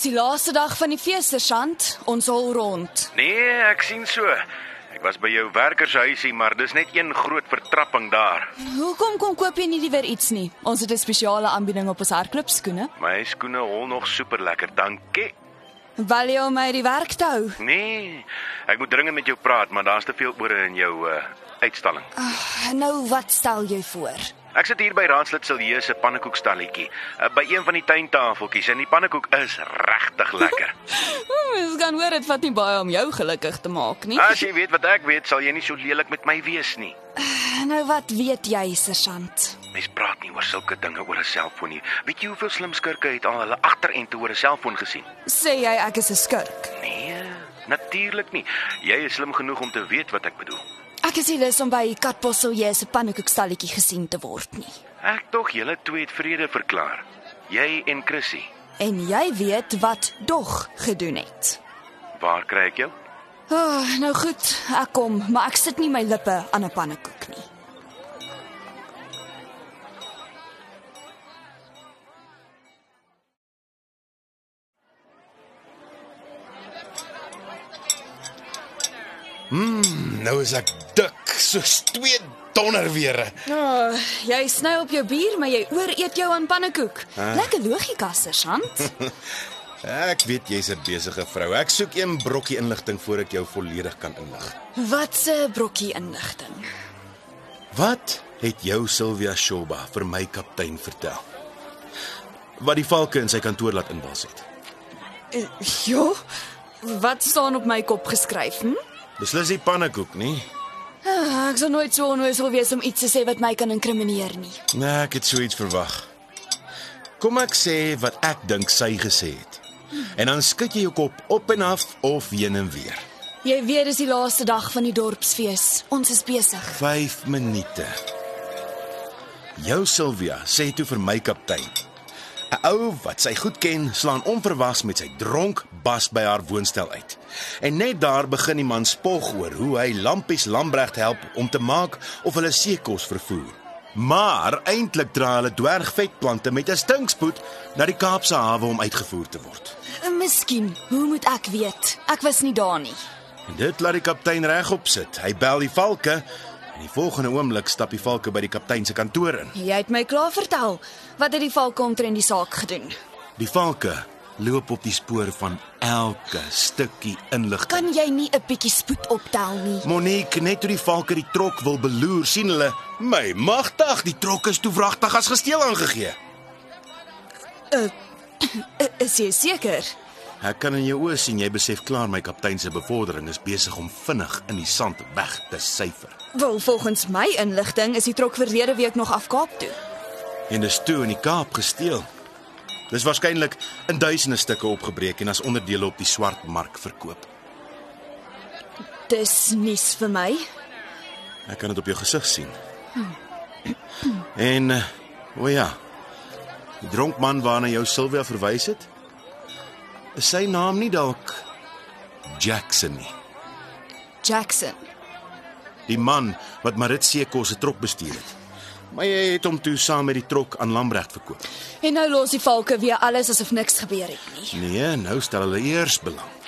Dis die laaste dag van die fees, sergeant. Ons hol rond. Nee, ek sien so. Ek was by jou werkershuisie, maar dis net een groot vertrapping daar. Hoekom kom koop jy nie liewer iets nie? Ons het 'n spesiale aanbieding op ons hardloopskoene. My skoene hol nog super lekker, dankie. Wil jy om my die werk te hou? Nee, ek moet dringend met jou praat, maar daar's te veel ore in jou uh, uitstalling. Nou wat stel jy voor? Ek sit hier by Raadslid Silje se pannekoekstalletjie, uh, by een van die tuintafeltjies en die pannekoek is regtig lekker. Mens kan hoor dit vat nie baie om jou gelukkig te maak nie. As jy weet wat ek weet, sal jy nie so lelik met my wees nie. Nou wat weet jy, sergeant? Mens praat nie oor sulke dinge oor 'n selfoon nie. Weet jy hoeveel slim skurke het al hulle agterend oor 'n selfoon gesien? Sê jy ek is 'n skurk? Nee, natuurlik nie. Jy is slim genoeg om te weet wat ek bedoel. Ek is nie lus om by Katbosselje se pannekoekstalletjie gesien te word nie. Ek tog julle twee het vrede verklaar. Jy en Chrissy. En jy weet wat dog gedoen het. Waar kry ek jou? Oh, nou goed, ek kom, maar ek sit nie my lippe aan 'n pannekoek nie. Nou is ek dik soos twee donderwere. Oh, jy sny op jou bier, maar jy ooreet jou aan pannekoek. Lekker logika, sergeant. Ek weet jy's 'n besige vrou. Ek soek een brokkie inligting voor ek jou volledig kan inlig. wat 'n brokkie inligting. Wat het jou Sylvia Shoba vir my kaptein vertel? Wat die valke in sy kantoor laat inbals het. Uh, jo, wat staan op my kop geskryf? Hm? Beslis nie pannekoek nie. Ah, ek sal nooit so onnoosel wees om iets te sê wat my kan inkrimineer nie. Nee, ek het so iets verwag. Kom ek sê wat ek dink sy gesê het. En dan skud jy jou kop op en af of heen en weer. Jy weet dis die laaste dag van die dorpsfees. Ons is besig. 5 minute. Jou Sylvia sê toe vir my kaptein. 'n Ou wat sy goed ken, slaan onverwags met sy dronk bas by haar woonstel uit. En net daar begin die man spog oor hoe hy Lampies Lambregt help om te maak of hulle seekos vervoer. Maar eintlik dra hulle dwergvetplante met 'n stinkspoed na die Kaapse hawe om uitgevoer te word. Uh, Miskien, hoe moet ek weet? Ek was nie daar nie. En dit laat die kaptein regop sit. Hy bel die valke en die volgende oomblik stap die valke by die kaptein se kantoor in. Jy het my klaar vertel wat het die valke omtrent die saak gedoen. Die valke loop op die spoor van elke stukkie inligting. Kan jy nie 'n bietjie spoed optel nie? Monique, net toe die valke die trok wil beloer, sien hulle, my magtig, die trok is toe vragtig as gesteel aangegee. Uh, is jy seker? Ek kan in jou oë sien jy besef klaar my kaptein se bevordering is besig om vinnig in die sand weg te syfer. Wel, volgens my inligting is die trok verlede week nog af Kaap toe. En dis toe in die Kaap gesteel. Dis waarskynlik in duisende stukke opgebreek en as onderdele op die swart mark verkoop. Dis nuus vir my. Ek kan dit op jou gesig sien. En uh, o ja. Die dronkman waarna jou Sylvia verwys het, is sy naam nie dalk Jackson nie. Jackson. Die man wat Maritsie kos se trok bestuur het. Maar jy het hom toe saam met die trok aan Lambregt verkoop. En nou los die valke weer alles asof niks gebeur het nie. Nee, nou stel hulle eers belang.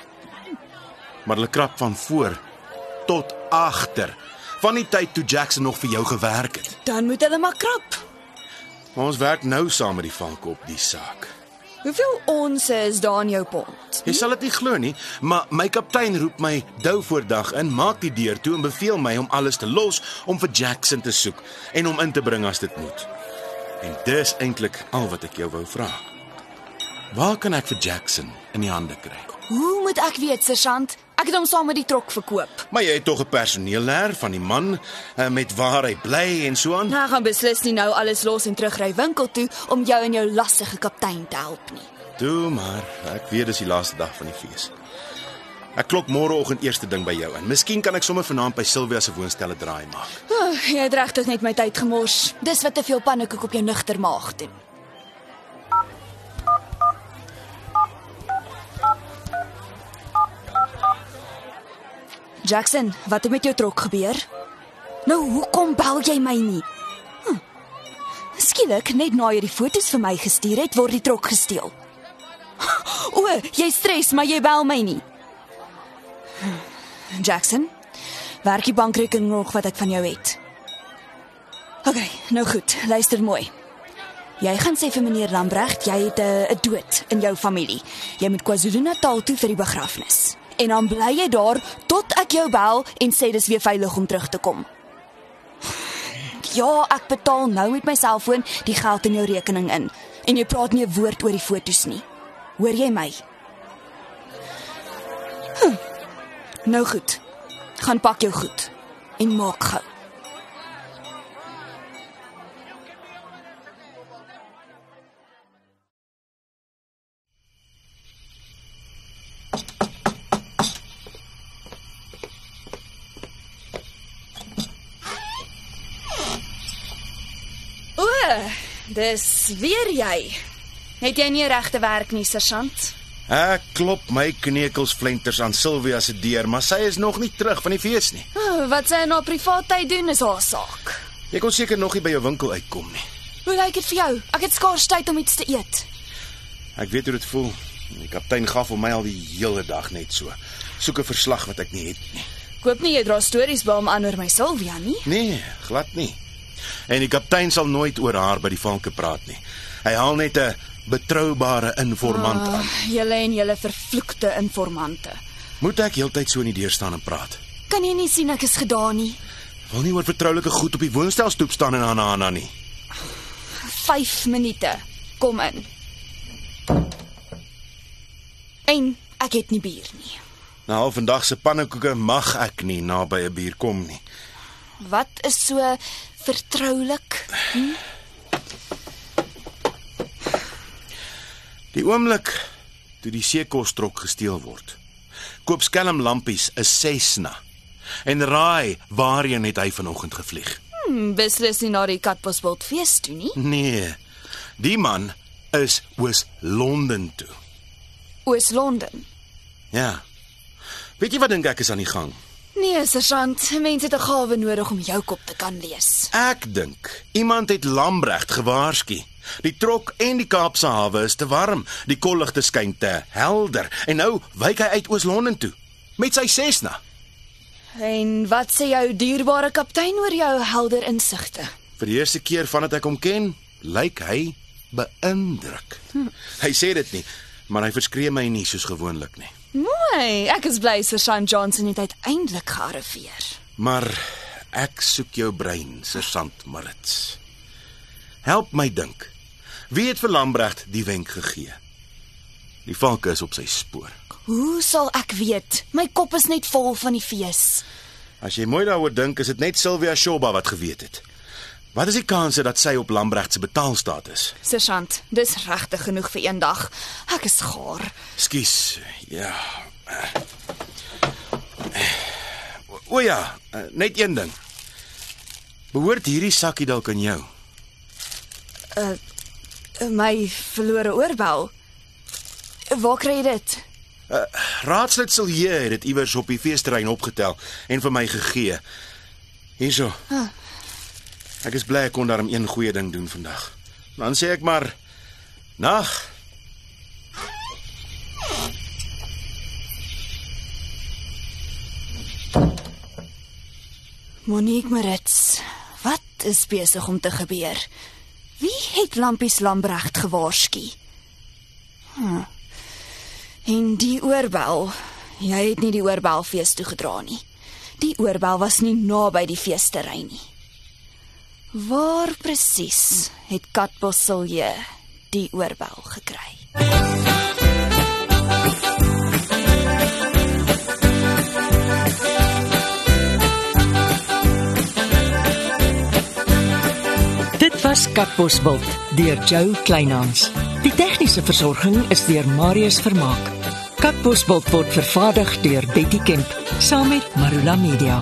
Maar hulle krap van voor tot agter. Van die tyd toe Jackson nog vir jou gewerk het. Dan moet hulle maar krap. Maar ons werk nou saam met die valke op die saak. Hoeveel ons is daar in jou pond? Jy sal dit nie glo nie, maar my kaptein roep my dou voor dag in, maak die deur toe en beveel my om alles te los om vir Jackson te soek en hom in te bring as dit moet. En dis eintlik al wat ek jou wou vra. Waar kan ek vir Jackson in die hande kry? Hoe moet ek weet, sergeant? Ek het hom saam met die trok verkoop. Maar jy het tog 'n personeellêer van die man eh, met waar hy bly en so aan. Nou gaan beslis nie nou alles los en terugry winkel toe om jou en jou lastige kaptein te help nie. Toe maar, ek weet dis die laaste dag van die fees. Ek klop môreoggend eerste ding by jou in. Miskien kan ek sommer vanaand by Silvia se woonstel 'n draai maak. Oh, jy het regtig net my tyd gemors. Dis wat te veel pannekoek op jou nugter maag doen. Jackson, wat het met jou trok gebeur? Nou, hoekom bel jy my nie? Hm. Skielik, net na jy die foto's vir my gestuur het, word die trok gesteel. O, jy stres, maar jy bel my nie. Jackson, werk die bankrekening nog wat ek van jou het. OK, nou goed, luister mooi. Jy gaan sê vir meneer Lambregt jy het 'n 'n dood in jou familie. Jy moet KwaZulu-Natal toe vir die begrafnis. En dan bly jy daar tot ek jou bel en sê dis weer veilig om terug te kom. Ja, ek betaal nou met my selfoon die geld in jou rekening in en jy praat nie 'n woord oor die fotos nie. Hoor jy my? Hm. Nou goed. Gaan pak jou goed en maak gou. Dis weer jy. Het jy nie regte werk nie, sergeant? Ek klop my knekels flenters aan Silvia se deur, maar sy is nog nie terug van die fees nie. Oh, wat sy in haar privaat tyd doen is haar saak. Jy kon seker nog nie by jou winkel uitkom nie. Hoe lyk dit vir jou? Ek het skaars tyd om iets te eet. Ek weet hoe dit voel. Die kaptein gaf vir my al die hele dag net so. Soek 'n verslag wat ek nie het nie. Ek hoop nie jy dra stories by hom aan oor my Silvia nie. Nee, glad nie. En die kaptein sal nooit oor haar by die valke praat nie. Hy haal net 'n betroubare informant aan. Ah, julle en julle vervloekte informante. Moet ek heeltyd so in die deur staan en praat? Kan jy nie sien ek is gedaan nie? Wil nie oor vertroulike goed op die woonstelstoep staan en aan Hanna nie. 5 minute. Kom in. En ek het nie bier nie. Na al vandag se pannekoeke mag ek nie naby 'n bier kom nie. Wat is so vertroulik? Die oomblik toe die seekostrok gesteel word, koop skelm lampies 'n Cessna en raai waarheen het hy vanoggend gevlieg? Hmm, beslis nie na die Katbosveld fees toe nie. Nee. Die man is oos Londen toe. Oos-London. Ja. Weet jy wat dink ek is aan die gang? Nee, sergeant, mense het 'n gawe nodig om jou kop te kan lees. Ek dink iemand het Lambregt gewaarsku. Die trok en die Kaapse hawe is te warm, die kolligte skyn te helder en nou wyk hy uit Oos-London toe met sy Cessna. En wat sê jou dierbare kaptein oor jou helder insigte? Vir die eerste keer vandat ek hom ken, lyk hy beïndruk. Hm. Hy sê dit nie, maar hy verskree my nie soos gewoonlik nie. Mooi, ek is bly Sergeant Johnson het uiteindelik gearriveer. Maar ek soek jou brein, Sergeant Marits. Help my dink. Wie het vir Lambregt die wenk gegee? Die valke is op sy spoor. Hoe sal ek weet? My kop is net vol van die fees. As jy mooi daaroor dink, is dit net Sylvia Shoba wat geweet het. Wat is die kanse dat sy op Lambregt se betaalstaat is? Sergeant, dis regtig genoeg vir een dag. Ek is gaar. Skus. Ja. O, ja, net een ding. Behoort hierdie sakkie dalk aan jou? My verlore oorbel. Waar kry jy dit? Raadslid Silje het dit iewers op die feesterrein opgetel en vir my gegee. Hierso. Ek is bly ek kon daarom een goeie ding doen vandag. Dan sê ek maar nag. Monique Marits, wat is besig om te gebeur? Wie het Lampies Lambregt gewaarsku? Hm. En die oorbel, jy het nie die oorbelfees toe gedra nie. Die oorbel was nie naby die feesterrein nie. Waar presies het Katbosselje die oorbel gekry? Dit was Katbosveld deur Jo Kleinhans. Die tegniese versorging is deur Marius Vermaak. Kakbosveld word vervaardig deur Betty Kemp saam met Marula Media.